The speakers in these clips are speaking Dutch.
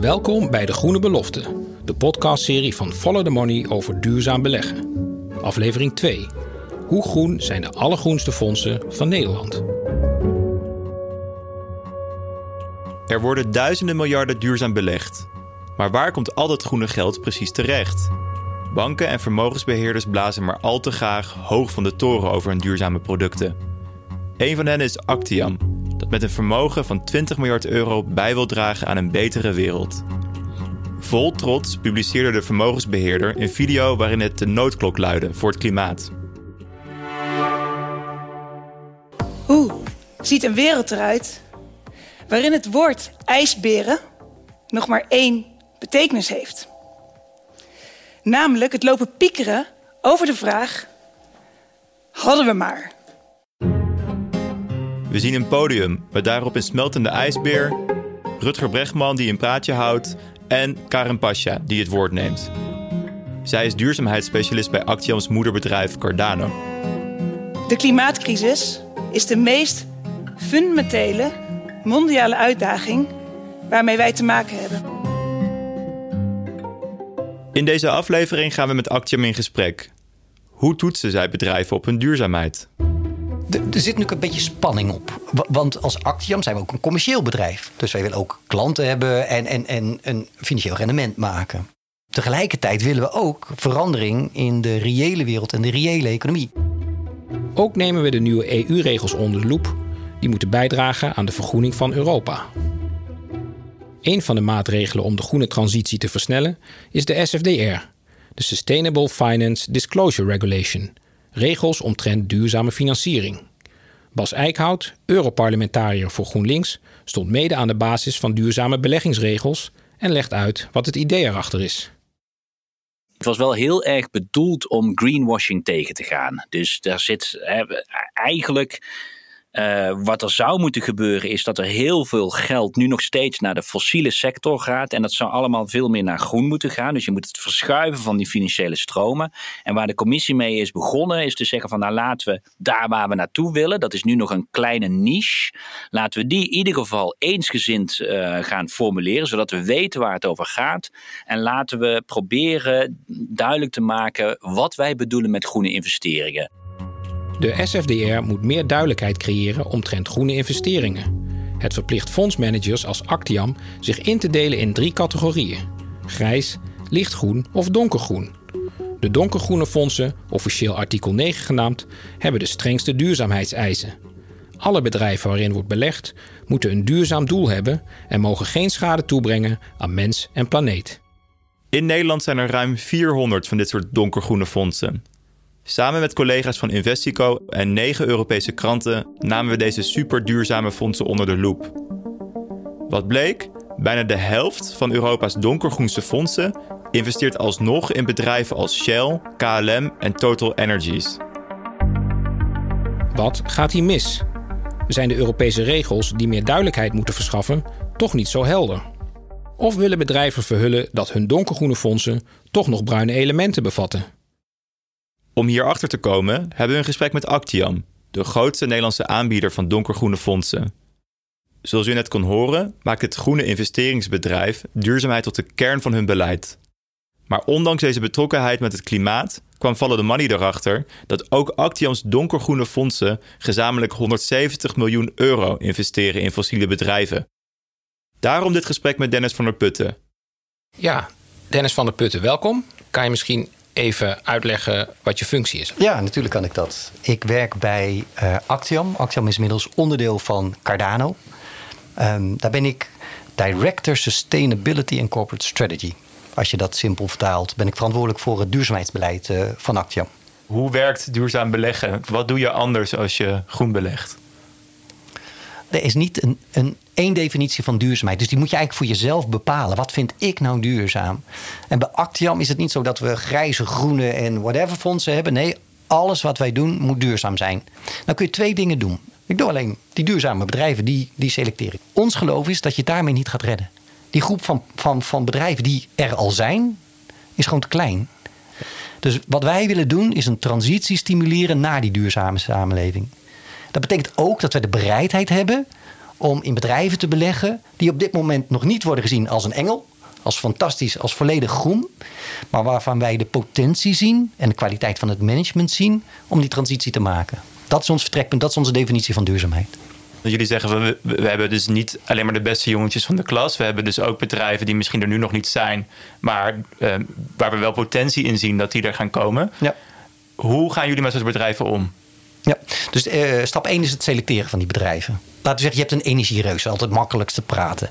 Welkom bij De Groene Belofte, de podcastserie van Follow the Money over duurzaam beleggen. Aflevering 2. Hoe groen zijn de allergroenste fondsen van Nederland? Er worden duizenden miljarden duurzaam belegd. Maar waar komt al dat groene geld precies terecht? Banken en vermogensbeheerders blazen maar al te graag hoog van de toren over hun duurzame producten. Een van hen is Actiam, dat met een vermogen van 20 miljard euro bij wil dragen aan een betere wereld. Vol trots publiceerde de vermogensbeheerder een video waarin het de noodklok luidde voor het klimaat. Hoe ziet een wereld eruit waarin het woord ijsberen nog maar één betekenis heeft? Namelijk het lopen piekeren over de vraag: hadden we maar? We zien een podium met daarop een smeltende ijsbeer, Rutger Bregman die een praatje houdt en Karen Pasha die het woord neemt. Zij is duurzaamheidsspecialist bij Actiams moederbedrijf Cardano. De klimaatcrisis is de meest fundamentele mondiale uitdaging waarmee wij te maken hebben. In deze aflevering gaan we met Actiam in gesprek. Hoe toetsen zij bedrijven op hun duurzaamheid? Er zit nu een beetje spanning op. Want als Actiam zijn we ook een commercieel bedrijf. Dus wij willen ook klanten hebben en, en, en een financieel rendement maken. Tegelijkertijd willen we ook verandering in de reële wereld en de reële economie. Ook nemen we de nieuwe EU-regels onder de loep. Die moeten bijdragen aan de vergroening van Europa. Een van de maatregelen om de groene transitie te versnellen is de SFDR, de Sustainable Finance Disclosure Regulation, regels omtrent duurzame financiering. Bas Eickhout, Europarlementariër voor GroenLinks, stond mede aan de basis van duurzame beleggingsregels en legt uit wat het idee erachter is. Het was wel heel erg bedoeld om greenwashing tegen te gaan. Dus daar zit eigenlijk uh, wat er zou moeten gebeuren is dat er heel veel geld nu nog steeds naar de fossiele sector gaat. En dat zou allemaal veel meer naar groen moeten gaan. Dus je moet het verschuiven van die financiële stromen. En waar de commissie mee is begonnen is te zeggen van nou laten we daar waar we naartoe willen. Dat is nu nog een kleine niche. Laten we die in ieder geval eensgezind uh, gaan formuleren. Zodat we weten waar het over gaat. En laten we proberen duidelijk te maken wat wij bedoelen met groene investeringen. De SFDR moet meer duidelijkheid creëren omtrent groene investeringen. Het verplicht fondsmanagers als Actiam zich in te delen in drie categorieën: grijs, lichtgroen of donkergroen. De donkergroene fondsen, officieel artikel 9 genaamd, hebben de strengste duurzaamheidseisen. Alle bedrijven waarin wordt belegd moeten een duurzaam doel hebben en mogen geen schade toebrengen aan mens en planeet. In Nederland zijn er ruim 400 van dit soort donkergroene fondsen. Samen met collega's van Investico en negen Europese kranten namen we deze super duurzame fondsen onder de loep. Wat bleek? Bijna de helft van Europa's donkergroenste fondsen investeert alsnog in bedrijven als Shell, KLM en Total Energies. Wat gaat hier mis? Zijn de Europese regels die meer duidelijkheid moeten verschaffen toch niet zo helder? Of willen bedrijven verhullen dat hun donkergroene fondsen toch nog bruine elementen bevatten? Om hierachter te komen hebben we een gesprek met Actiam, de grootste Nederlandse aanbieder van donkergroene fondsen. Zoals u net kon horen, maakt het groene investeringsbedrijf duurzaamheid tot de kern van hun beleid. Maar ondanks deze betrokkenheid met het klimaat kwam Follow the Money erachter dat ook Actiams donkergroene fondsen gezamenlijk 170 miljoen euro investeren in fossiele bedrijven. Daarom dit gesprek met Dennis van der Putten. Ja, Dennis van der Putten, welkom. Kan je misschien even uitleggen wat je functie is? Ja, natuurlijk kan ik dat. Ik werk bij uh, Actiam. Actiam is inmiddels onderdeel van Cardano. Um, daar ben ik Director Sustainability and Corporate Strategy. Als je dat simpel vertaalt, ben ik verantwoordelijk voor het duurzaamheidsbeleid uh, van Actiam. Hoe werkt duurzaam beleggen? Wat doe je anders als je groen belegt? Er is niet een, een één definitie van duurzaamheid. Dus die moet je eigenlijk voor jezelf bepalen. Wat vind ik nou duurzaam? En bij Actiam is het niet zo dat we grijze, groene en whatever fondsen hebben. Nee, alles wat wij doen moet duurzaam zijn. Dan kun je twee dingen doen. Ik doe alleen die duurzame bedrijven, die, die selecteer ik. Ons geloof is dat je daarmee niet gaat redden. Die groep van, van, van bedrijven die er al zijn, is gewoon te klein. Dus wat wij willen doen is een transitie stimuleren naar die duurzame samenleving. Dat betekent ook dat we de bereidheid hebben om in bedrijven te beleggen die op dit moment nog niet worden gezien als een engel, als fantastisch, als volledig groen. Maar waarvan wij de potentie zien en de kwaliteit van het management zien om die transitie te maken. Dat is ons vertrekpunt, dat is onze definitie van duurzaamheid. Jullie zeggen, we, we, hebben dus niet alleen maar de beste jongetjes van de klas. We hebben dus ook bedrijven die misschien er nu nog niet zijn, maar uh, waar we wel potentie in zien dat die er gaan komen. Ja. Hoe gaan jullie met zo'n bedrijven om? Ja, dus uh, stap 1 is het selecteren van die bedrijven. Laten we zeggen, je hebt een energiereus, altijd makkelijkst te praten.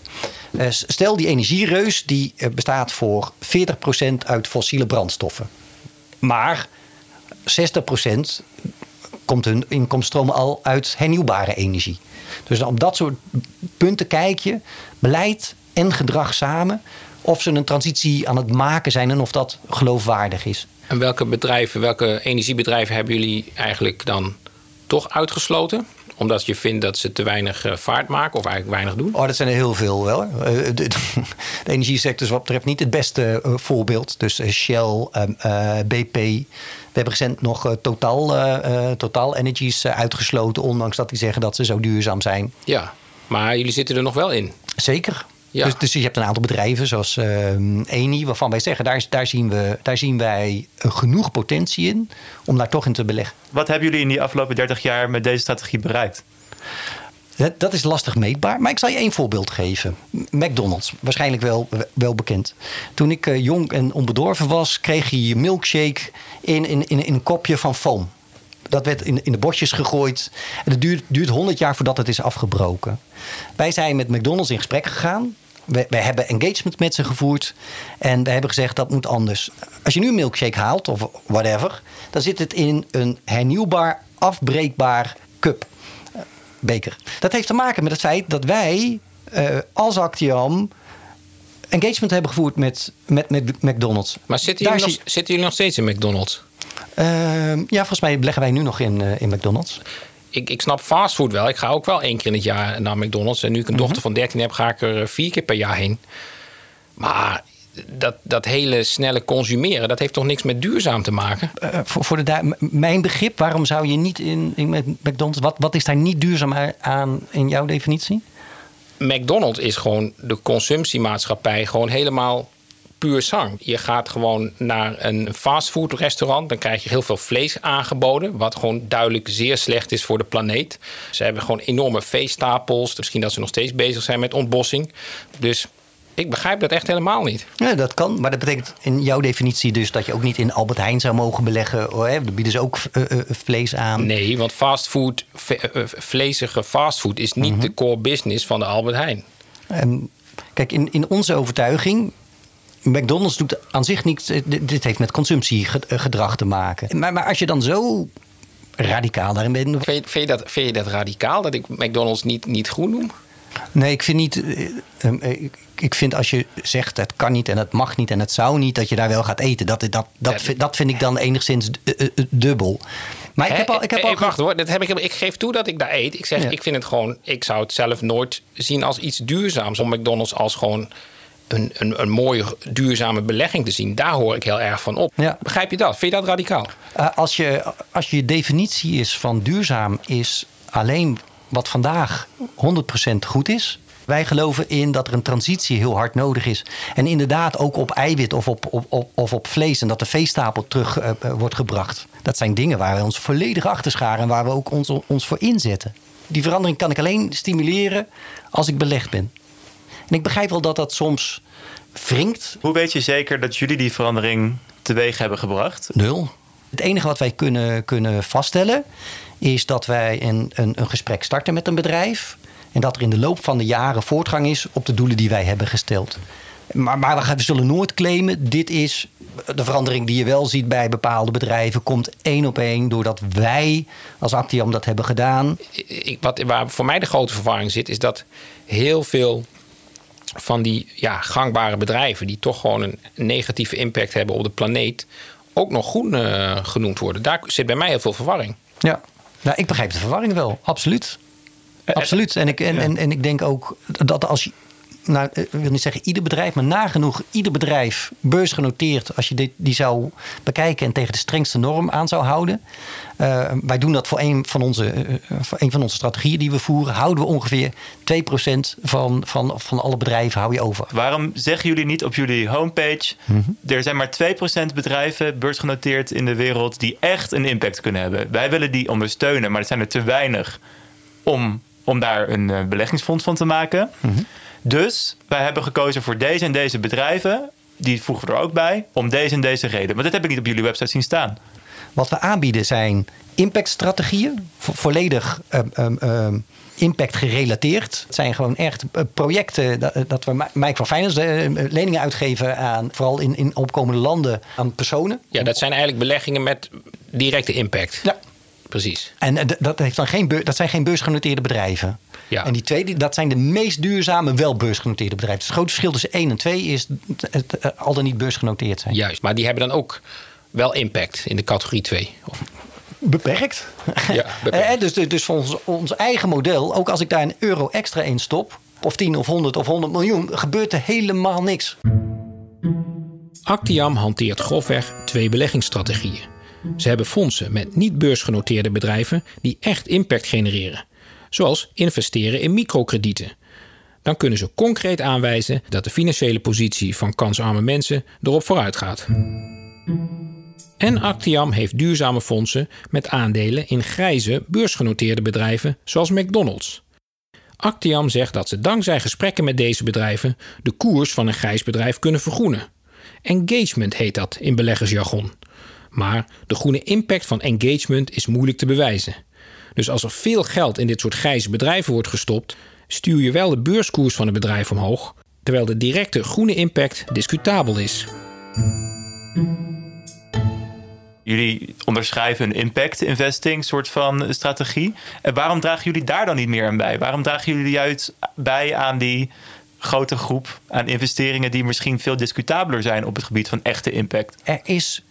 Uh, stel die energiereus die uh, bestaat voor 40% uit fossiele brandstoffen. Maar 60% komt hun inkomstenstroom al uit hernieuwbare energie. Dus op dat soort punten kijk je, beleid en gedrag samen, of ze een transitie aan het maken zijn en of dat geloofwaardig is. En welke bedrijven, welke energiebedrijven hebben jullie eigenlijk dan toch uitgesloten? Omdat je vindt dat ze te weinig vaart maken of eigenlijk weinig doen? Oh, dat zijn er heel veel wel. De, de, de energiesector is wat betreft niet het beste voorbeeld. Dus Shell, uh, BP. We hebben recent nog Total, Total Energies uitgesloten, ondanks dat die zeggen dat ze zo duurzaam zijn. Ja, maar jullie zitten er nog wel in. Zeker. Ja. Dus, dus, je hebt een aantal bedrijven zoals uh, Eni, waarvan wij zeggen, daar, daar, zien we, daar zien wij genoeg potentie in om daar toch in te beleggen. Wat hebben jullie in die afgelopen 30 jaar met deze strategie bereikt? Dat, dat is lastig meetbaar, maar ik zal je één voorbeeld geven. McDonald's, waarschijnlijk wel, wel bekend. Toen ik uh, jong en onbedorven was, kreeg je je milkshake in, in, in, in een kopje van foam dat werd in, in de bosjes gegooid. En het duurt, duurt 100 jaar voordat het is afgebroken. Wij zijn met McDonald's in gesprek gegaan. We, we hebben engagement met ze gevoerd. En we hebben gezegd dat moet anders. Als je nu een milkshake haalt of whatever, dan zit het in een hernieuwbaar, afbreekbaar cup. Uh, beker. Dat heeft te maken met het feit dat wij uh, als Actiam engagement hebben gevoerd met, met, met McDonald's. Maar zitten jullie, nog, zitten jullie nog steeds in McDonald's? Uh, ja, volgens mij beleggen wij nu nog in, uh, in McDonald's. Ik, ik snap fastfood wel. Ik ga ook wel één keer in het jaar naar McDonald's. En nu ik een dochter van 13 heb, ga ik er vier keer per jaar heen. Maar dat, dat hele snelle consumeren, dat heeft toch niks met duurzaam te maken? Uh, voor, voor de mijn begrip, waarom zou je niet in, in McDonald's... Wat, wat is daar niet duurzaam aan in jouw definitie? McDonald's is gewoon de consumptiemaatschappij gewoon helemaal puur zang. Je gaat gewoon naar een fastfoodrestaurant. Dan krijg je heel veel vlees aangeboden. Wat gewoon duidelijk zeer slecht is voor de planeet. Ze hebben gewoon enorme veestapels. Misschien dat ze nog steeds bezig zijn met ontbossing. Dus ik begrijp dat echt helemaal niet. Ja, dat kan. Maar dat betekent in jouw definitie dus dat je ook niet in Albert Heijn zou mogen beleggen. Hè? Dan bieden ze ook uh, uh, vlees aan. Nee, want fastfood, uh, vlezige fastfood is niet mm -hmm. de core business van de Albert Heijn. Um, kijk, in, in onze overtuiging McDonald's doet aan zich niets. Dit heeft met consumptiegedrag te maken. Maar, maar als je dan zo radicaal daarin bent. Vind je, vind je, dat, vind je dat radicaal dat ik McDonald's niet, niet groen noem? Nee, ik vind niet. Ik vind als je zegt het kan niet en het mag niet en het zou niet, dat je daar wel gaat eten. Dat, dat, dat, dat vind ik dan enigszins dubbel. Maar ik heb al. Ik heb al wacht hoor, dat heb ik, ik geef toe dat ik daar eet. Ik zeg, ja. ik vind het gewoon. Ik zou het zelf nooit zien als iets duurzaams. Om McDonald's als gewoon een, een, een mooie duurzame belegging te zien. Daar hoor ik heel erg van op. Ja. Begrijp je dat? Vind je dat radicaal? Uh, als, je, als je definitie is van duurzaam is alleen wat vandaag 100% goed is. Wij geloven in dat er een transitie heel hard nodig is. En inderdaad ook op eiwit of op, op, op, of op vlees. En dat de veestapel terug uh, wordt gebracht. Dat zijn dingen waar we ons volledig achter scharen. En waar we ook ons, ons voor inzetten. Die verandering kan ik alleen stimuleren als ik belegd ben. En ik begrijp wel dat dat soms wringt. Hoe weet je zeker dat jullie die verandering teweeg hebben gebracht? Nul. Het enige wat wij kunnen, kunnen vaststellen is dat wij een, een, een gesprek starten met een bedrijf. En dat er in de loop van de jaren voortgang is op de doelen die wij hebben gesteld. Maar, maar we zullen nooit claimen, dit is de verandering die je wel ziet bij bepaalde bedrijven, komt één op één doordat wij als Actiam dat hebben gedaan. Ik, wat, waar voor mij de grote verwarring zit, is dat heel veel van die ja, gangbare bedrijven, die toch gewoon een negatieve impact hebben op de planeet, ook nog groen uh, genoemd worden. Daar zit bij mij heel veel verwarring. Ja, nou, ik begrijp de verwarring wel, absoluut. Absoluut. En ik, en, en, en ik denk ook dat als je nou, ik wil niet zeggen ieder bedrijf, maar nagenoeg ieder bedrijf beursgenoteerd, als je dit, die zou bekijken en tegen de strengste norm aan zou houden. Uh, wij doen dat voor een van, onze, uh, voor een van onze strategieën die we voeren. Houden we ongeveer 2% van, van, van alle bedrijven hou je over. Waarom zeggen jullie niet op jullie homepage... Mm -hmm. er zijn maar 2% bedrijven beursgenoteerd in de wereld... die echt een impact kunnen hebben. Wij willen die ondersteunen, maar er zijn er te weinig... om, om daar een beleggingsfonds van te maken. Mm -hmm. Dus wij hebben gekozen voor deze en deze bedrijven... die voegen we er ook bij, om deze en deze reden. Maar dat heb ik niet op jullie website zien staan. Wat we aanbieden zijn impactstrategieën, vo volledig um, um, impact gerelateerd. Het zijn gewoon echt projecten dat, dat we microfinance leningen uitgeven aan vooral in, in opkomende landen aan personen. Ja, dat zijn eigenlijk beleggingen met directe impact. Ja. Precies. En dat, heeft dan geen dat zijn geen beursgenoteerde bedrijven. Ja. En die tweede, dat zijn de meest duurzame, wel beursgenoteerde bedrijven. Dus het grote verschil tussen 1 en 2 is het al dan niet beursgenoteerd zijn. Juist, maar die hebben dan ook wel impact in de categorie 2. Beperkt. Ja, beperkt. dus, dus voor ons, ons eigen model, ook als ik daar een euro extra in stop, of 10 of 100 of 100 miljoen, gebeurt er helemaal niks. Actiam hanteert grofweg twee beleggingsstrategieën. Ze hebben fondsen met niet beursgenoteerde bedrijven die echt impact genereren, zoals investeren in microkredieten. Dan kunnen ze concreet aanwijzen dat de financiële positie van kansarme mensen erop vooruit gaat. En Actiam heeft duurzame fondsen met aandelen in grijze beursgenoteerde bedrijven zoals McDonald's. Actiam zegt dat ze dankzij gesprekken met deze bedrijven de koers van een grijs bedrijf kunnen vergroenen. Engagement heet dat in beleggersjargon. Maar de groene impact van engagement is moeilijk te bewijzen. Dus als er veel geld in dit soort grijze bedrijven wordt gestopt, stuur je wel de beurskoers van het bedrijf omhoog, terwijl de directe groene impact discutabel is. Jullie onderschrijven een impact investing soort van strategie. En waarom dragen jullie daar dan niet meer aan bij? Waarom dragen jullie juist bij aan die grote groep aan investeringen die misschien veel discutabeler zijn op het gebied van echte impact? Er is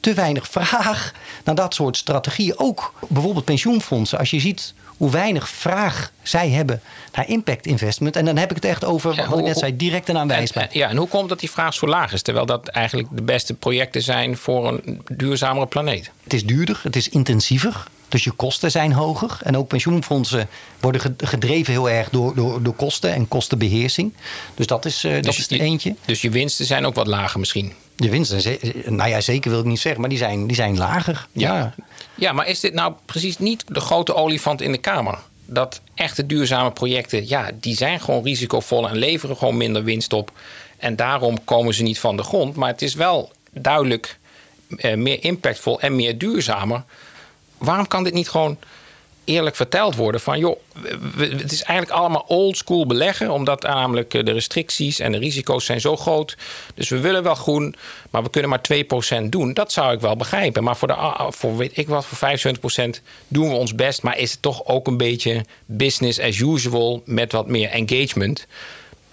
te weinig vraag naar dat soort strategieën. Ook bijvoorbeeld pensioenfondsen. Als je ziet hoe weinig vraag zij hebben naar impact investment. En dan heb ik het echt over, ja, wat ik net zei, direct en aanwijsbaar. Ja, en hoe komt dat die vraag zo laag is? Terwijl dat eigenlijk de beste projecten zijn voor een duurzamere planeet. Het is duurder, het is intensiever. Dus je kosten zijn hoger. En ook pensioenfondsen worden gedreven heel erg door, door, door kosten en kostenbeheersing. Dus dat is, uh, dat dus is er eentje. Dus je winsten zijn ook wat lager misschien? De winsten, nou ja, zeker wil ik niet zeggen, maar die zijn, die zijn lager. Ja. ja. Ja, maar is dit nou precies niet de grote olifant in de kamer? Dat echte duurzame projecten, ja, die zijn gewoon risicovol en leveren gewoon minder winst op. En daarom komen ze niet van de grond. Maar het is wel duidelijk eh, meer impactvol en meer duurzamer. Waarom kan dit niet gewoon eerlijk verteld worden van joh, het is eigenlijk allemaal old school beleggen, omdat namelijk eh, de restricties en de risico's zijn zo groot. Dus we willen wel groen, maar we kunnen maar 2% doen. Dat zou ik wel begrijpen. Maar voor, de, voor weet ik wat, voor 75% doen we ons best. Maar is het toch ook een beetje business as usual met wat meer engagement?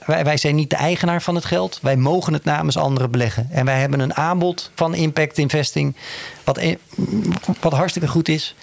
Wij, wij, zijn niet de eigenaar van het geld. Wij mogen het namens anderen beleggen. En wij hebben een aanbod van impact investing. Wat, wat hartstikke goed is.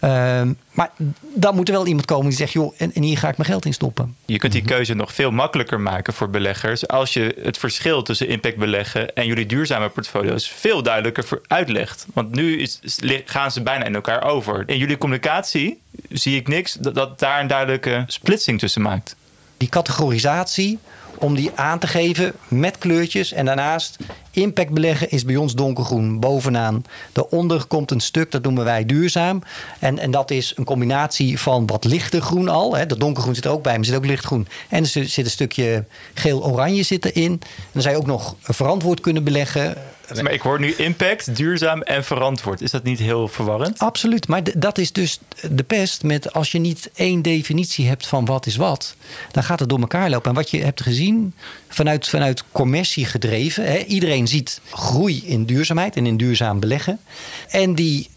Uh, maar dan moet er wel iemand komen die zegt: joh, en, en, hier ga ik mijn geld in stoppen. Je kunt die mhm. keuze nog veel makkelijker maken voor beleggers. als je het verschil tussen impact beleggen en jullie duurzame portfolio's veel duidelijker uitlegt. Want nu is, gaan ze bijna in elkaar over. In jullie communicatie zie ik niks dat, dat daar een duidelijke splitsing tussen maakt. Die categorisatie om die aan te geven met kleurtjes. En daarnaast, impact beleggen is bij ons donkergroen bovenaan. Daaronder komt een stuk, dat noemen wij duurzaam. En, en dat is een combinatie van wat lichter groen al. Hè. Dat donkergroen zit er ook bij, maar zit ook lichtgroen. En er zit een stukje geel-oranje zit erin. En dan zou je ook nog verantwoord kunnen beleggen. Maar ik hoor nu impact, duurzaam en verantwoord. Is dat niet heel verwarrend? Absoluut. Maar dat is dus de pest met als je niet één definitie hebt van wat is wat, dan gaat het door elkaar lopen. En wat je hebt gezien vanuit, vanuit commercie gedreven, hè, iedereen ziet groei in duurzaamheid en in duurzaam beleggen. En die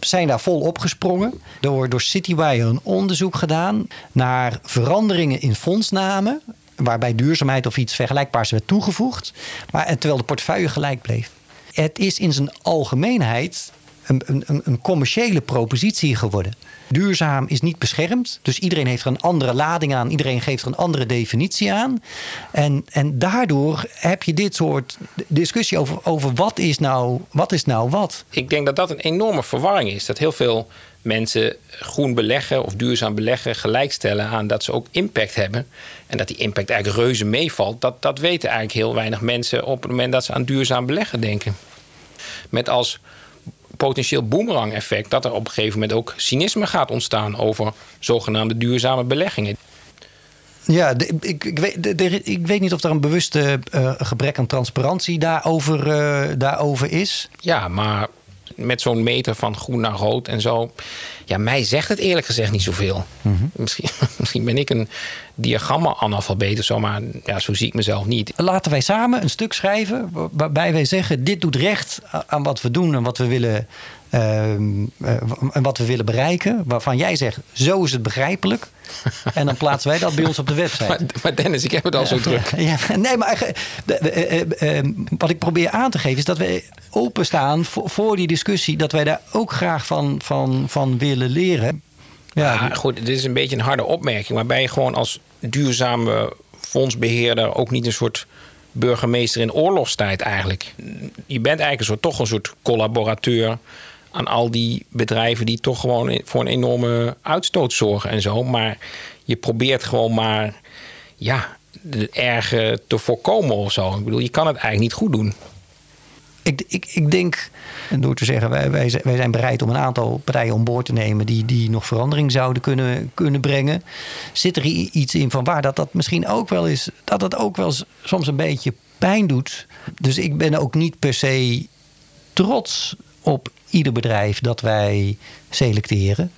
zijn daar vol opgesprongen. Door, door Citywire een onderzoek gedaan naar veranderingen in fondsnamen waarbij duurzaamheid of iets vergelijkbaars werd toegevoegd, maar terwijl de portefeuille gelijk bleef. Het is in zijn algemeenheid een, een, een commerciële propositie geworden. Duurzaam is niet beschermd. Dus iedereen heeft er een andere lading aan. Iedereen geeft er een andere definitie aan. En, en daardoor heb je dit soort discussie over, over wat, is nou, wat is nou wat. Ik denk dat dat een enorme verwarring is. Dat heel veel mensen groen beleggen of duurzaam beleggen gelijkstellen aan dat ze ook impact hebben. En dat die impact eigenlijk reuze meevalt. Dat, dat weten eigenlijk heel weinig mensen op het moment dat ze aan duurzaam beleggen denken. Met als potentieel boemerang-effect dat er op een gegeven moment ook cynisme gaat ontstaan over zogenaamde duurzame beleggingen. Ja, ik, ik, weet, ik weet niet of er een bewuste uh, gebrek aan transparantie daarover, uh, daarover is. Ja, maar met zo'n meter van groen naar rood en zo. Ja, mij zegt het eerlijk gezegd niet zoveel. Mm misschien, misschien ben ik een diagramma-analfabeet of zo, maar ja, zo zie ik mezelf niet. Laten wij samen een stuk schrijven waarbij wij zeggen: dit doet recht aan wat we doen en wat we willen. Uh, en wat we willen bereiken, waarvan jij zegt, zo is het begrijpelijk. En dan plaatsen wij dat bij ons op de website. Maar, maar Dennis, ik heb het al zo druk. Ja, nee, maar uh, wat ik probeer aan te geven is dat we openstaan voor, voor die discussie. Dat wij daar ook graag van, van, van willen leren. Ja, goed, dit is een beetje een harde opmerking. Maar ben je gewoon als duurzame fondsbeheerder ook niet een soort burgemeester in oorlogstijd eigenlijk? Je bent eigenlijk een soort, toch een soort collaborateur aan al die bedrijven die toch gewoon voor een enorme uitstoot zorgen en zo. Maar je probeert gewoon maar ja, de erge te voorkomen of zo. Ik bedoel, je kan het eigenlijk niet goed doen. Ik, ik, ik denk, en door te zeggen, wij, wij, wij zijn bereid om een aantal partijen om boord te nemen die, die nog verandering zouden kunnen, kunnen brengen. Zit er iets in van waar dat dat misschien ook wel is, dat dat ook wel soms een beetje pijn doet. Dus ik ben ook niet per se trots op ieder bedrijf dat wij selecteren.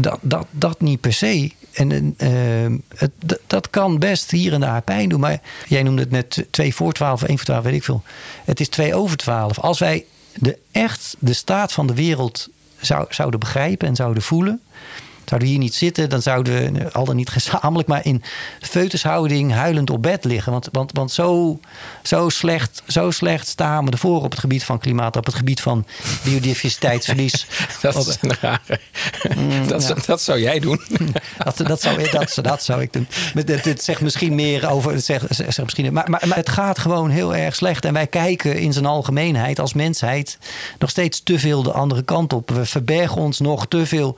Dat, dat, dat niet per se. En uh, het, dat kan best hier en daar pijn doen. Maar jij noemde het net 2 voor 12, 1 voor 12, weet ik veel. Het is 2 over 12. Als wij de, echt de staat van de wereld zou, zouden begrijpen en zouden voelen Zouden we hier niet zitten, dan zouden we al dan niet gezamenlijk, maar in feutushouding huilend op bed liggen. Want, want, want zo, zo, slecht, zo slecht staan we ervoor op het gebied van klimaat, op het gebied van biodiversiteitsverlies. dat is een rare. Mm, dat, dat zou jij doen. dat, dat, zou, dat, dat zou ik doen. Dit, dit zegt misschien meer over. Het zegt, zegt misschien, maar, maar, maar het gaat gewoon heel erg slecht. En wij kijken in zijn algemeenheid als mensheid nog steeds te veel de andere kant op. We verbergen ons nog te veel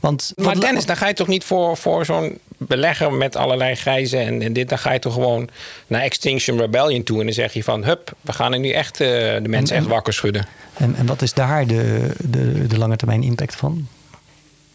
want, maar Dennis, dan ga je toch niet voor, voor zo'n belegger met allerlei grijzen en, en, dit, dan ga je toch gewoon naar Extinction Rebellion toe en dan zeg je van, hup, we gaan er nu echt uh, de mensen echt wakker schudden. En, en wat is daar de, de, de lange termijn impact van?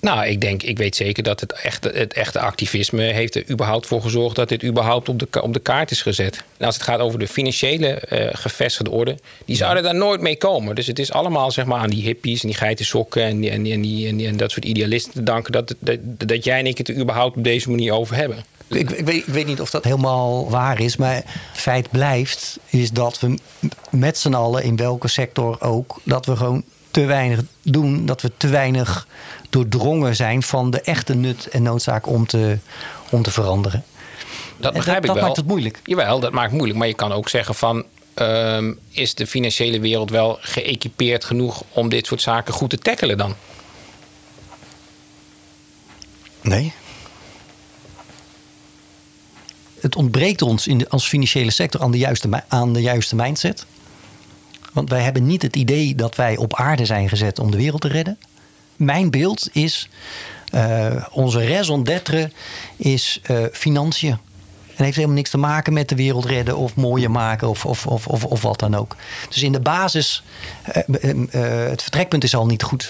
Nou, ik denk, ik weet zeker dat het echte, het echte activisme heeft er überhaupt voor gezorgd dat dit überhaupt op de, op de kaart is gezet. En als het gaat over de financiële uh, gevestigde orde, die zouden daar nooit mee komen. Dus het is allemaal zeg maar aan die hippies en die geiten sokken en, die, en, die, en, die, en, die, en dat soort idealisten te danken dat, dat, dat jij en ik het er überhaupt op deze manier over hebben. Ik, ik, weet, ik, weet, niet of dat helemaal waar is, maar feit blijft is dat we met z'n allen in welke sector ook, dat we gewoon te weinig doen, dat we te weinig doordrongen zijn van de echte nut en noodzaak om te, om te veranderen. Dat begrijp dat, ik wel. Dat maakt het moeilijk. Jawel, dat maakt het moeilijk. Maar je kan ook zeggen van... Um, is de financiële wereld wel geëquipeerd genoeg om dit soort zaken goed te tackelen dan? Nee. Het ontbreekt ons in de, als financiële sector aan de, juiste, aan de juiste mindset. Want wij hebben niet het idee dat wij op aarde zijn gezet om de wereld te redden mijn beeld is, uh, onze raison d'être is uh, financiën. En heeft helemaal niks te maken met de wereld redden of mooier maken of, of, of, of, of wat dan ook. Dus in de basis, uh, het vertrekpunt is al niet goed.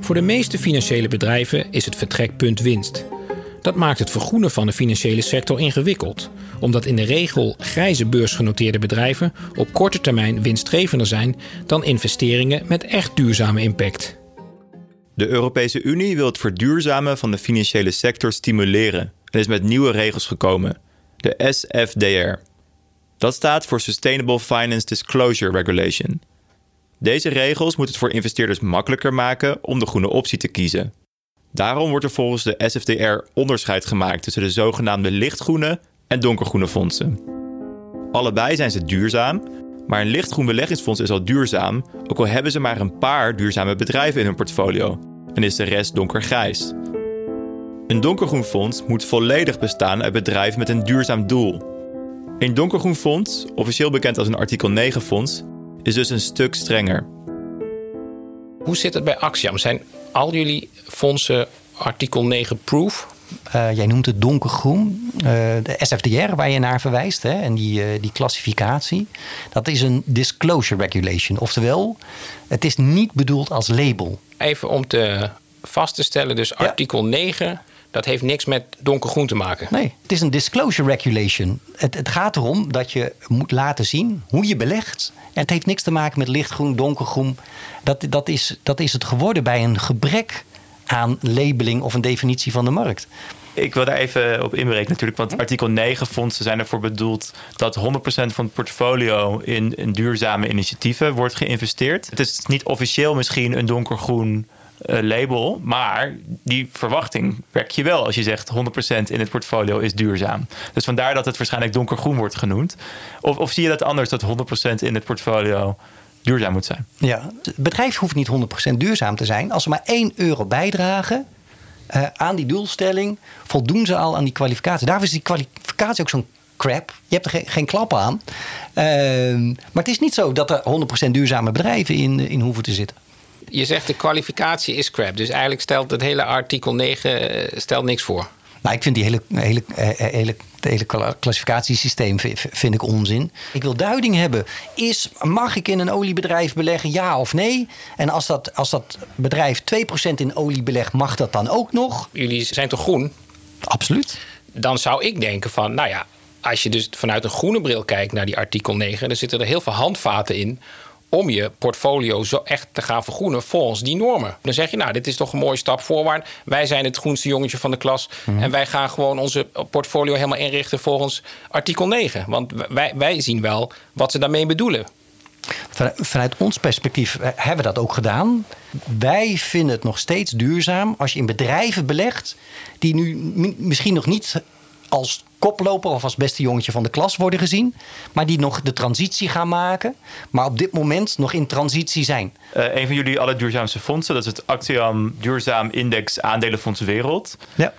Voor de meeste financiële bedrijven is het vertrekpunt winst. Dat maakt het vergroenen van de financiële sector ingewikkeld, omdat in de regel grijze beursgenoteerde bedrijven op korte termijn winstgevender zijn dan investeringen met echt duurzame impact. De Europese Unie wil het verduurzamen van de financiële sector stimuleren en is met nieuwe regels gekomen, de SFDR. Dat staat voor Sustainable Finance Disclosure Regulation. Deze regels moeten het voor investeerders makkelijker maken om de groene optie te kiezen. Daarom wordt er volgens de SFDR onderscheid gemaakt tussen de zogenaamde lichtgroene en donkergroene fondsen. Allebei zijn ze duurzaam, Maar een lichtgroen beleggingsfonds is al duurzaam, ook al hebben ze maar een paar duurzame bedrijven in hun portfolio en is de rest donkergrijs. Een donkergroen fonds moet volledig bestaan uit bedrijven met een duurzaam doel. Een donkergroen fonds, officieel bekend als een artikel 9 fonds, is dus een stuk strenger. Hoe zit het bij Axiom? Zijn al jullie fondsen artikel 9 proof? Uh, jij noemt het donkergroen. Uh, de SFDR, waar je naar verwijst, hè, en die, uh, die klassificatie. Dat is een disclosure regulation. Oftewel, het is niet bedoeld als label. Even om te vast te stellen, dus artikel ja. 9 dat heeft niks met donkergroen te maken. Nee, het is een disclosure regulation. Het, het, gaat erom dat je moet laten zien hoe je belegt. En het heeft niks te maken met lichtgroen, donkergroen. Dat, dat, is, dat is het geworden bij een gebrek aan labeling of een definitie van de markt. Ik wil daar even op inbreken natuurlijk, want artikel 9 fondsen zijn ervoor bedoeld dat 100% van het portfolio in, in duurzame initiatieven wordt geïnvesteerd. Het is niet officieel misschien een donkergroen uh, label. Maar die verwachting werk je wel als je zegt 100% in het portfolio is duurzaam. Dus vandaar dat het waarschijnlijk donkergroen wordt genoemd. Of, of zie je dat anders, dat 100% in het portfolio duurzaam moet zijn? Ja, het bedrijf hoeft niet 100% duurzaam te zijn. Als ze maar 1 euro bijdragen uh, aan die doelstelling, voldoen ze al aan die kwalificatie. Daarvoor is die kwalificatie ook zo'n crap. Je hebt er geen, geen klap aan. Uh, maar het is niet zo dat er 100% duurzame bedrijven in, in hoeven te zitten je zegt de kwalificatie is crap. Dus eigenlijk stelt het hele artikel 9 eh, stelt niks voor. Nou, ik vind die hele, hele, eh, hele, het hele klassificatiesysteem vind ik onzin. Ik wil duiding hebben. Is, mag ik in een oliebedrijf beleggen, ja of nee? En als dat, als dat bedrijf 2% in olie belegt, mag dat dan ook nog? Jullie zijn toch groen? Absoluut. Dan zou ik denken van, nou ja, als je dus vanuit een groene bril kijkt naar die artikel 9, dan zitten er heel veel handvaten in om je portfolio zo echt te gaan vergroenen volgens die normen. Dan zeg je, nou, dit is toch een mooie stap voorwaarts. Wij zijn het groenste jongetje van de klas. Mhm. En wij gaan gewoon onze portfolio helemaal inrichten volgens artikel 9. Want wij, wij zien wel wat ze daarmee bedoelen. Vanuit ons perspectief eh, hebben we dat ook gedaan. Wij vinden het nog steeds duurzaam als je in bedrijven belegt die nu misschien nog niet als koploper of als beste jongetje van de klas worden gezien. Maar die nog de transitie gaan maken. Maar op dit moment nog in transitie zijn. Uh, een van jullie allerduurzaamste fondsen, dat is het Actiam Duurzaam Index Aandelenfonds Wereld. Ja.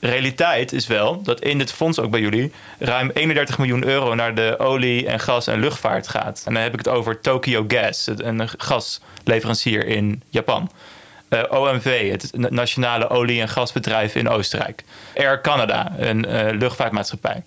Realiteit is wel dat in dit fonds ook bij jullie ruim 31 miljoen euro naar de olie- en gas- en luchtvaart gaat. En dan heb ik het over Tokyo Gas, een gasleverancier in Japan. Uh, eh, OMV, het nationale olie- en gasbedrijf in Oostenrijk. Air Canada, een uh, luchtvaartmaatschappij.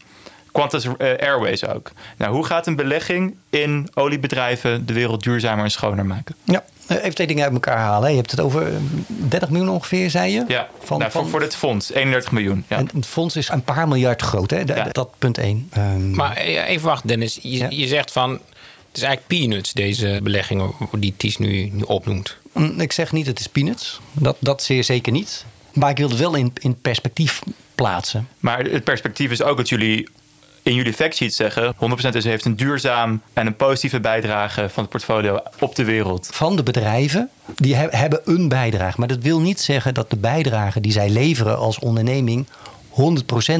Qantas uh, Airways ook. Nou, hoe gaat een belegging in oliebedrijven de wereld duurzamer en schoner maken? Ja, even twee dingen uit elkaar halen. Je hebt het over 30 miljoen ongeveer, zei je? Ja, van, nou, voor, voor dit fonds, 31 miljoen. Ja. En het fonds is een paar miljard groot, hè? ja. Dat punt één. Um... Maar even wachten, Dennis. Je, ja. je zegt van, het is eigenlijk peanuts, deze beleggingen die Ties nu, nu opnoemt. Ik zeg niet het is peanuts. Dat, dat zeer zeker niet. Maar ik wil het wel in, in perspectief plaatsen. Maar het perspectief is ook dat jullie in jullie factsheet zeggen... 100% is, heeft een duurzaam en een positieve bijdrage van het portfolio op de wereld. Van de bedrijven, die hebben een bijdrage. Maar dat wil niet zeggen dat de bijdrage die zij leveren als onderneming...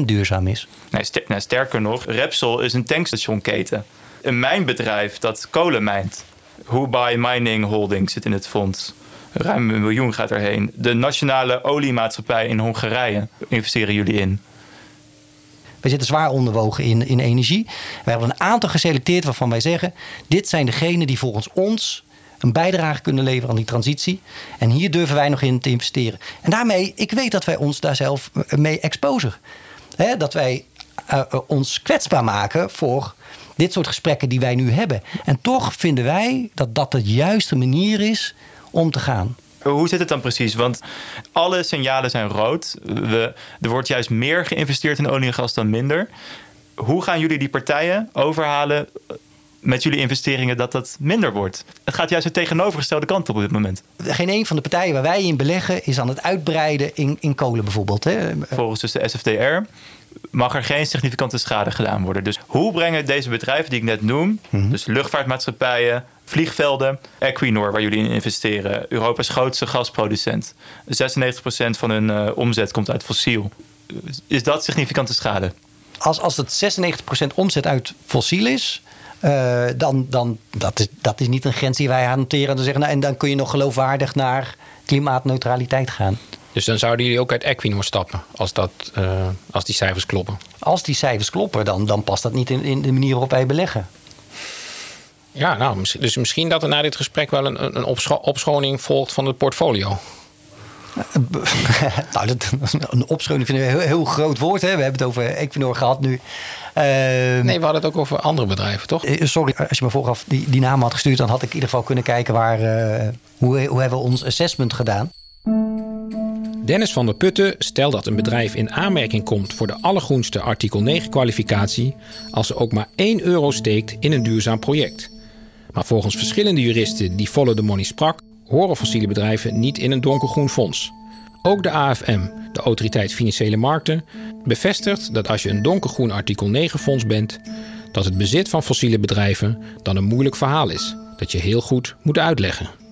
100% duurzaam is. Nee, nou, sterker nog, Repsol is een tankstationketen. Een mijnbedrijf dat kolen mijnt. Hubai Mining Holding zit in het fonds. Ruim een miljoen gaat erheen. De nationale oliemaatschappij in Hongarije investeren jullie in. Wij zitten zwaar onderwogen in, in energie. We hebben een aantal geselecteerd waarvan wij zeggen: dit zijn degenen die volgens ons een bijdrage kunnen leveren aan die transitie. En hier durven wij nog in te investeren. En daarmee, ik weet dat wij ons daar zelf eh, mee exposen. dat wij uh, ons kwetsbaar maken voor dit soort gesprekken die wij nu hebben. En toch vinden wij dat dat de juiste manier is om te gaan. Hoe zit het dan precies? Want alle signalen zijn rood. We, er wordt juist meer geïnvesteerd in olie en gas dan minder. Hoe gaan jullie die partijen overhalen met jullie investeringen dat dat minder wordt? Het gaat juist de tegenovergestelde kant op op dit moment. Geen een van de partijen waar wij in beleggen is aan het uitbreiden in, in kolen bijvoorbeeld. Hè? Volgens dus de SFDR mag er geen significante schade gedaan worden. Dus hoe brengen deze bedrijven die ik net noem, mhm. dus luchtvaartmaatschappijen, vliegvelden, Equinor, waar jullie in investeren, Europa's grootste gasproducent, 96% van hun uh, omzet komt uit fossiel. Is dat significante schade? Als, als het 96% omzet uit fossiel is, eh, dan, dan dat is dat is niet een grens die wij hanteren. Dan zeggen, nou, en dan kun je nog geloofwaardig naar klimaatneutraliteit gaan. Dus dan zouden jullie ook uit Equinor stappen als, dat, eh, als die cijfers kloppen. Als die cijfers kloppen, dan, dan past dat niet in, in de manier waarop wij beleggen. Ja, nou, dus misschien dat er na dit gesprek wel een, een opscho- opschoning volgt van het portfolio. nou, dat, een opschoning vind ik een heel, heel groot woord. Hè? We hebben het over Equinor gehad nu. Ehm, Nee, we hadden het ook over andere bedrijven, toch? Eh, Sorry, als je me vooraf die, die naam had gestuurd, dan had ik in ieder geval kunnen kijken waar, eh, hoe, hoe hebben we ons assessment gedaan. Dennis van der Putten stelt dat een bedrijf in aanmerking komt voor de allergroenste artikel 9 kwalificatie als ze ook maar 1 euro steekt in een duurzaam project. Maar volgens verschillende juristen die Follow the Money sprak, horen fossiele bedrijven niet in een donkergroen fonds. Ook de AFM, de Autoriteit Financiële Markten, bevestigt dat als je een donkergroen artikel 9 fonds bent, dat het bezit van fossiele bedrijven dan een moeilijk verhaal is dat je heel goed moet uitleggen.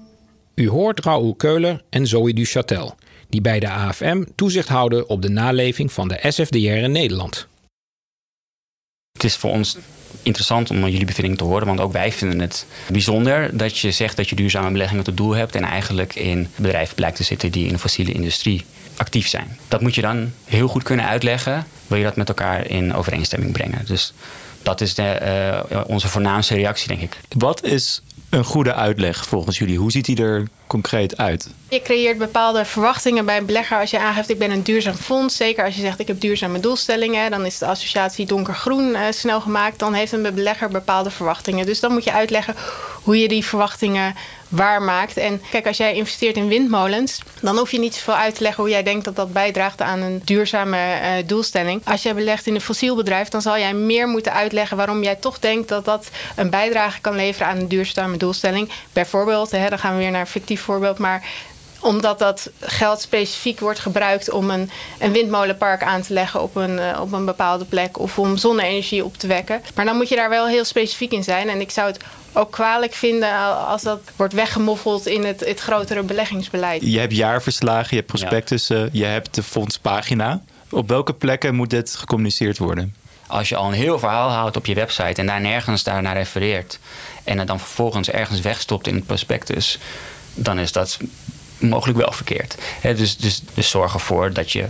U hoort Raoul Keuler en Zoe Duchatel, die bij de AFM toezicht houden op de naleving van de SFDR in Nederland. Het is voor ons interessant om jullie bevindingen te horen, want ook wij vinden het bijzonder dat je zegt dat je duurzame beleggingen tot doel hebt en eigenlijk in bedrijven blijkt te zitten die in de fossiele industrie actief zijn. Dat moet je dan heel goed kunnen uitleggen, wil je dat met elkaar in overeenstemming brengen. Dus dat is de, eh, onze voornaamste reactie, denk ik. Wat is een goede uitleg volgens jullie? Hoe ziet die er concreet uit? Je creëert bepaalde verwachtingen bij een belegger als je aangeeft ik ben een duurzaam fonds. Zeker als je zegt ik heb duurzame doelstellingen. Dan is de associatie donkergroen eh, snel gemaakt. Dan heeft een belegger bepaalde verwachtingen. Dus dan moet je uitleggen hoe je die verwachtingen waarmaakt. En kijk, als jij investeert in windmolens, dan hoef je niet zoveel uit te leggen hoe jij denkt dat dat bijdraagt aan een duurzame eh, doelstelling. Als jij belegt in een fossiel bedrijf, dan zal jij meer moeten uitleggen waarom jij toch denkt dat dat een bijdrage kan leveren aan een duurzame doelstelling. Bijvoorbeeld, hè, dan gaan we weer naar een fictief voorbeeld, maar omdat dat geld specifiek wordt gebruikt om een, een windmolenpark aan te leggen op een, eh, op een bepaalde plek of om zonne-energie op te wekken. Maar dan moet je daar wel heel specifiek in zijn. En ik zou het ook kwalijk vinden als dat wordt weggemoffeld in het, het grotere beleggingsbeleid. Je hebt jaarverslagen, je hebt prospectussen, je hebt de fondspagina. Op welke plekken moet dit gecommuniceerd worden? Als je al een heel verhaal houdt op je website en daar nergens daar naar refereert en het dan vervolgens ergens wegstopt in het prospectus, dan is dat mogelijk wel verkeerd. Dus, dus, dus zorg ervoor dat je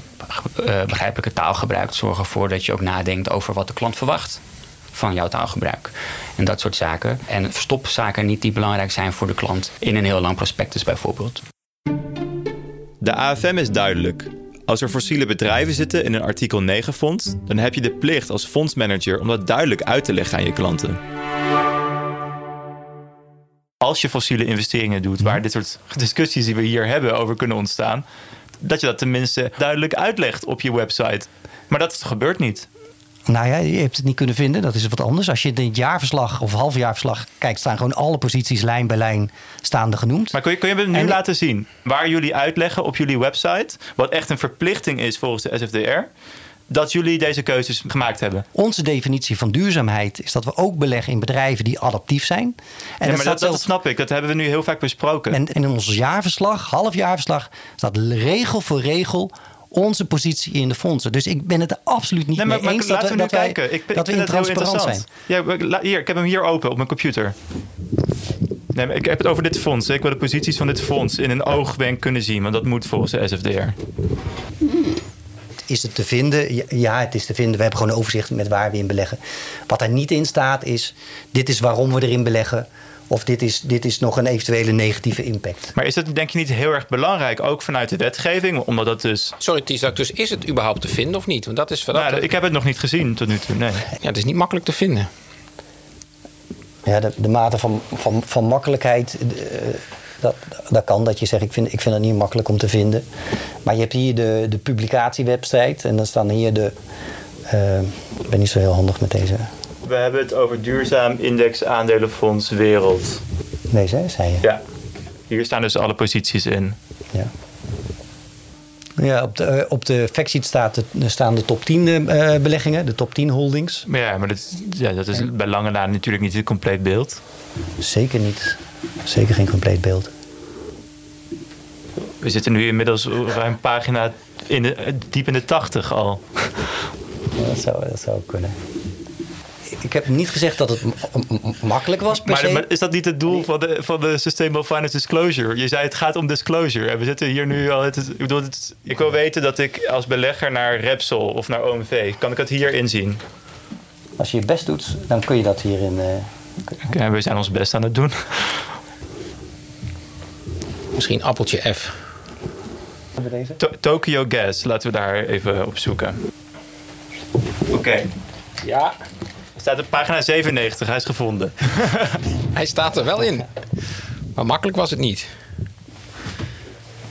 eh, begrijpelijke taal gebruikt. Zorg ervoor dat je ook nadenkt over wat de klant verwacht van jouw taalgebruik. En dat soort zaken. En verstop zaken niet die belangrijk zijn voor de klant in een heel lang prospectus bijvoorbeeld. De AFM is duidelijk. Als er fossiele bedrijven zitten in een artikel 9 fonds, dan heb je de plicht als fondsmanager om dat duidelijk uit te leggen aan je klanten. Als je fossiele investeringen doet, waar dit soort discussies die we hier hebben over kunnen ontstaan, dat je dat tenminste duidelijk uitlegt op je website. Maar dat gebeurt niet. Nou ja, je hebt het niet kunnen vinden. Dat is wat anders. Als je in het jaarverslag of halfjaarverslag kijkt, staan gewoon alle posities lijn bij lijn staande genoemd. Maar kun je, kun je me nu En- laten zien waar jullie uitleggen op jullie website, wat echt een verplichting is volgens de SFDR, dat jullie deze keuzes gemaakt hebben? Onze definitie van duurzaamheid is dat we ook beleggen in bedrijven die adaptief zijn. En ja, maar dat, dat zelfs- snap ik, dat hebben we nu heel vaak besproken. En in ons jaarverslag, halfjaarverslag, staat regel voor regel onze positie in de fondsen. Dus ik ben het er absoluut niet Nee, maar, mee maar eens laten dat, we we, nu dat wij, kijken. Ik, dat we ik in vind het heel transparant zijn. interessant. Ja, la- hier, ik heb hem hier open op mijn computer. Nee, maar ik heb het over dit fonds. Ik wil de posities van dit fonds in een oogwenk kunnen zien, want dat moet volgens de SFDR. Is het te vinden? Ja, het is te vinden. We hebben gewoon een overzicht met waar we in beleggen. Wat er niet in staat is, dit is waarom we erin beleggen. Of dit is, dit is nog een eventuele negatieve impact. Maar is het denk je niet heel erg belangrijk, ook vanuit de wetgeving, omdat dat dus... Sorry, Tiesak, dus is het überhaupt te vinden of niet? Want dat is dat, Nou, ik heb het nog niet gezien tot nu toe, nee. ja, het is niet makkelijk te vinden. Ja, de, de mate van, van, van makkelijkheid, eh, dat, dat kan. Dat je zegt, ik vind, ik vind het niet makkelijk om te vinden. Maar je hebt hier de, de publicatiewebsite. En dan staan hier de... eh, ik ben niet zo heel handig met deze. We hebben het over duurzaam index aandelenfonds wereld. Deze, zei je? Ja. Hier staan dus alle posities in. Ja. Ja, op de, eh, op de factsheet staat de, staan de top 10 eh, beleggingen, de top 10 holdings. Maar ja, maar dat, ja, dat is bij lange na natuurlijk niet het compleet beeld. Zeker niet. Zeker geen compleet beeld. We zitten nu inmiddels ruim pagina in de, diep in de tachtig al. Dat, zou, dat zou kunnen. ik heb niet gezegd dat het makkelijk was per Maar, se. maar is dat niet het doel van de, van de Sustainable Finance Disclosure? Je zei het gaat om disclosure. En we zitten hier nu al. Het ik, bedoel, het ik wil weten dat ik als belegger naar Repsol of naar OMV. kan ik het hier inzien? Als je je best doet, dan kun je dat hierin. Oké, we zijn ons best aan het doen. Misschien appeltje F. To- Tokyo Gas, laten we daar even op zoeken. Oké. Ja, Er staat op pagina 97, hij is gevonden. hij staat er wel in. Maar makkelijk was het niet.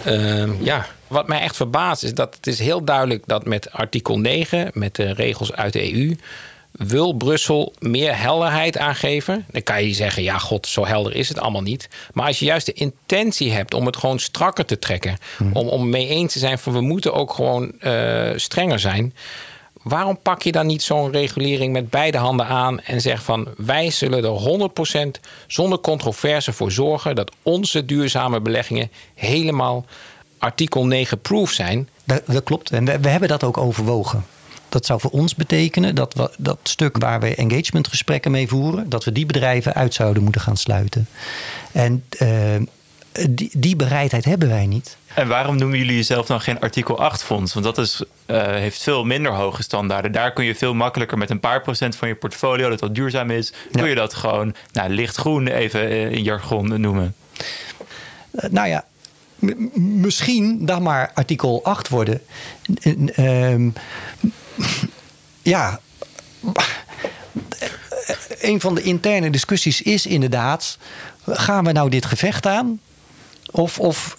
Ehm, ja, wat mij echt verbaast is dat het is heel duidelijk dat met artikel 9, met de regels uit de EU, wil Brussel meer helderheid aangeven. Dan kan je zeggen, ja god, zo helder is het allemaal niet. Maar als je juist de intentie hebt om het gewoon strakker te trekken, om, om mee eens te zijn van we moeten ook gewoon eh, strenger zijn. Waarom pak je dan niet zo'n regulering met beide handen aan en zeg van wij zullen er 100% zonder controverse voor zorgen dat onze duurzame beleggingen helemaal artikel 9 proof zijn? Dat, dat klopt. En we hebben dat ook overwogen. Dat zou voor ons betekenen dat we dat stuk waar we engagementgesprekken mee voeren, dat we die bedrijven uit zouden moeten gaan sluiten. En eh, die, die bereidheid hebben wij niet. En waarom noemen jullie jezelf dan geen artikel 8 fonds? Want dat is, eh, heeft veel minder hoge standaarden. Daar kun je veel makkelijker met een paar procent van je portfolio, dat wat duurzaam is, kun je dat gewoon nou, lichtgroen even eh, in jargon noemen. Nou ja, misschien dan maar artikel 8 worden. En, ehm, ja. Een van de interne discussies is inderdaad: gaan we nou dit gevecht aan? Of, of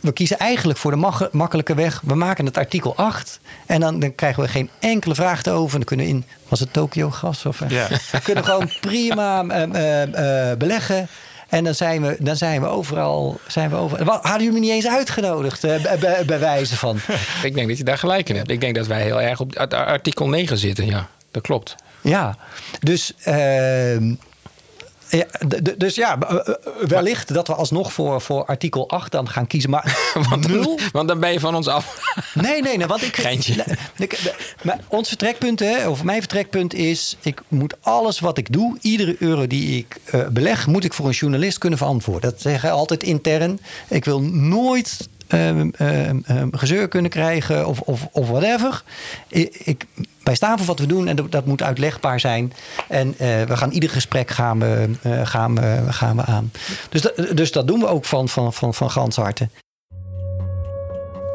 we, kiezen eigenlijk voor de makkelijke weg. We maken het artikel 8. En dan, dan krijgen we geen enkele vraag erover. En dan kunnen we in. Was het Tokio gas? Of, eh, Ja. we kunnen gewoon prima eh, eh, beleggen. En dan zijn we, dan zijn we overal. Zijn we over, Wat, hadden jullie me niet eens uitgenodigd, eh, bij, wijze van? Ik denk dat je daar gelijk in hebt. Ik denk dat wij heel erg op art- artikel 9 zitten. Ja, dat klopt. Ja, dus. ehm, ja, dus ja, eh, eh, wellicht dat we alsnog voor, voor artikel 8 dan gaan kiezen. Maar Want nul? dan, want dan ben je van ons af. Nee, nee, nee. Want ik, Geintje. Nee, ik- maar ons vertrekpunt, hè, of mijn vertrekpunt is: ik moet alles wat ik doe, iedere euro die ik eh, beleg, moet ik voor een journalist kunnen verantwoorden. Dat zeggen we altijd intern. Ik wil nooit. ehm, ehm, ehm, gezeur kunnen krijgen of, of, of whatever. Ik, ik, wij staan voor wat we doen en dat, moet uitlegbaar zijn. En eh, we gaan ieder gesprek gaan we, eh, gaan we, gaan we aan. Dus, dus dat doen we ook van, van, van, van gans harte.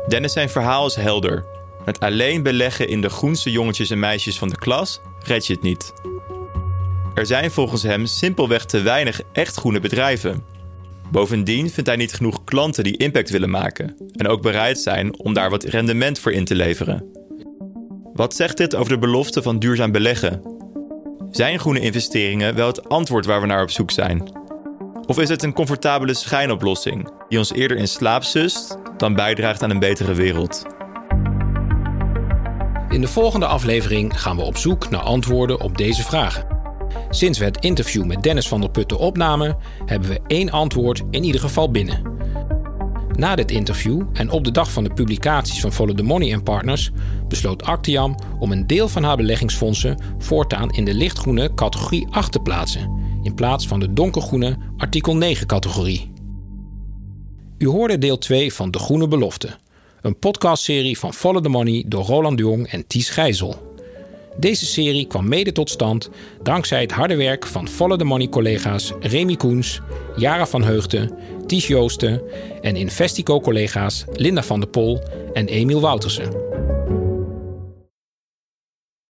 Dennis zijn verhaal is helder. Met alleen beleggen in de groenste jongetjes en meisjes van de klas red je het niet. Er zijn volgens hem simpelweg te weinig echt groene bedrijven. Bovendien vindt hij niet genoeg klanten die impact willen maken en ook bereid zijn om daar wat rendement voor in te leveren. Wat zegt dit over de belofte van duurzaam beleggen? Zijn groene investeringen wel het antwoord waar we naar op zoek zijn? Of is het een comfortabele schijnoplossing die ons eerder in slaap sust dan bijdraagt aan een betere wereld? In de volgende aflevering gaan we op zoek naar antwoorden op deze vragen. Sinds we het interview met Dennis van der Putten opnamen, hebben we één antwoord in ieder geval binnen. Na dit interview en op de dag van de publicaties van Follow the Money Partners besloot Actiam om een deel van haar beleggingsfondsen voortaan in de lichtgroene categorie 8 te plaatsen, in plaats van de donkergroene artikel 9 categorie. U hoorde deel 2 van De Groene Belofte, een podcastserie van Follow the Money door Roland Jong en Ties Gijzel. Deze serie kwam mede tot stand dankzij het harde werk van Follow the Money collega's Remy Koens, Jara van Heugden, Ties Joosten en Investico collega's Linda van der Pol en Emiel Woutersen.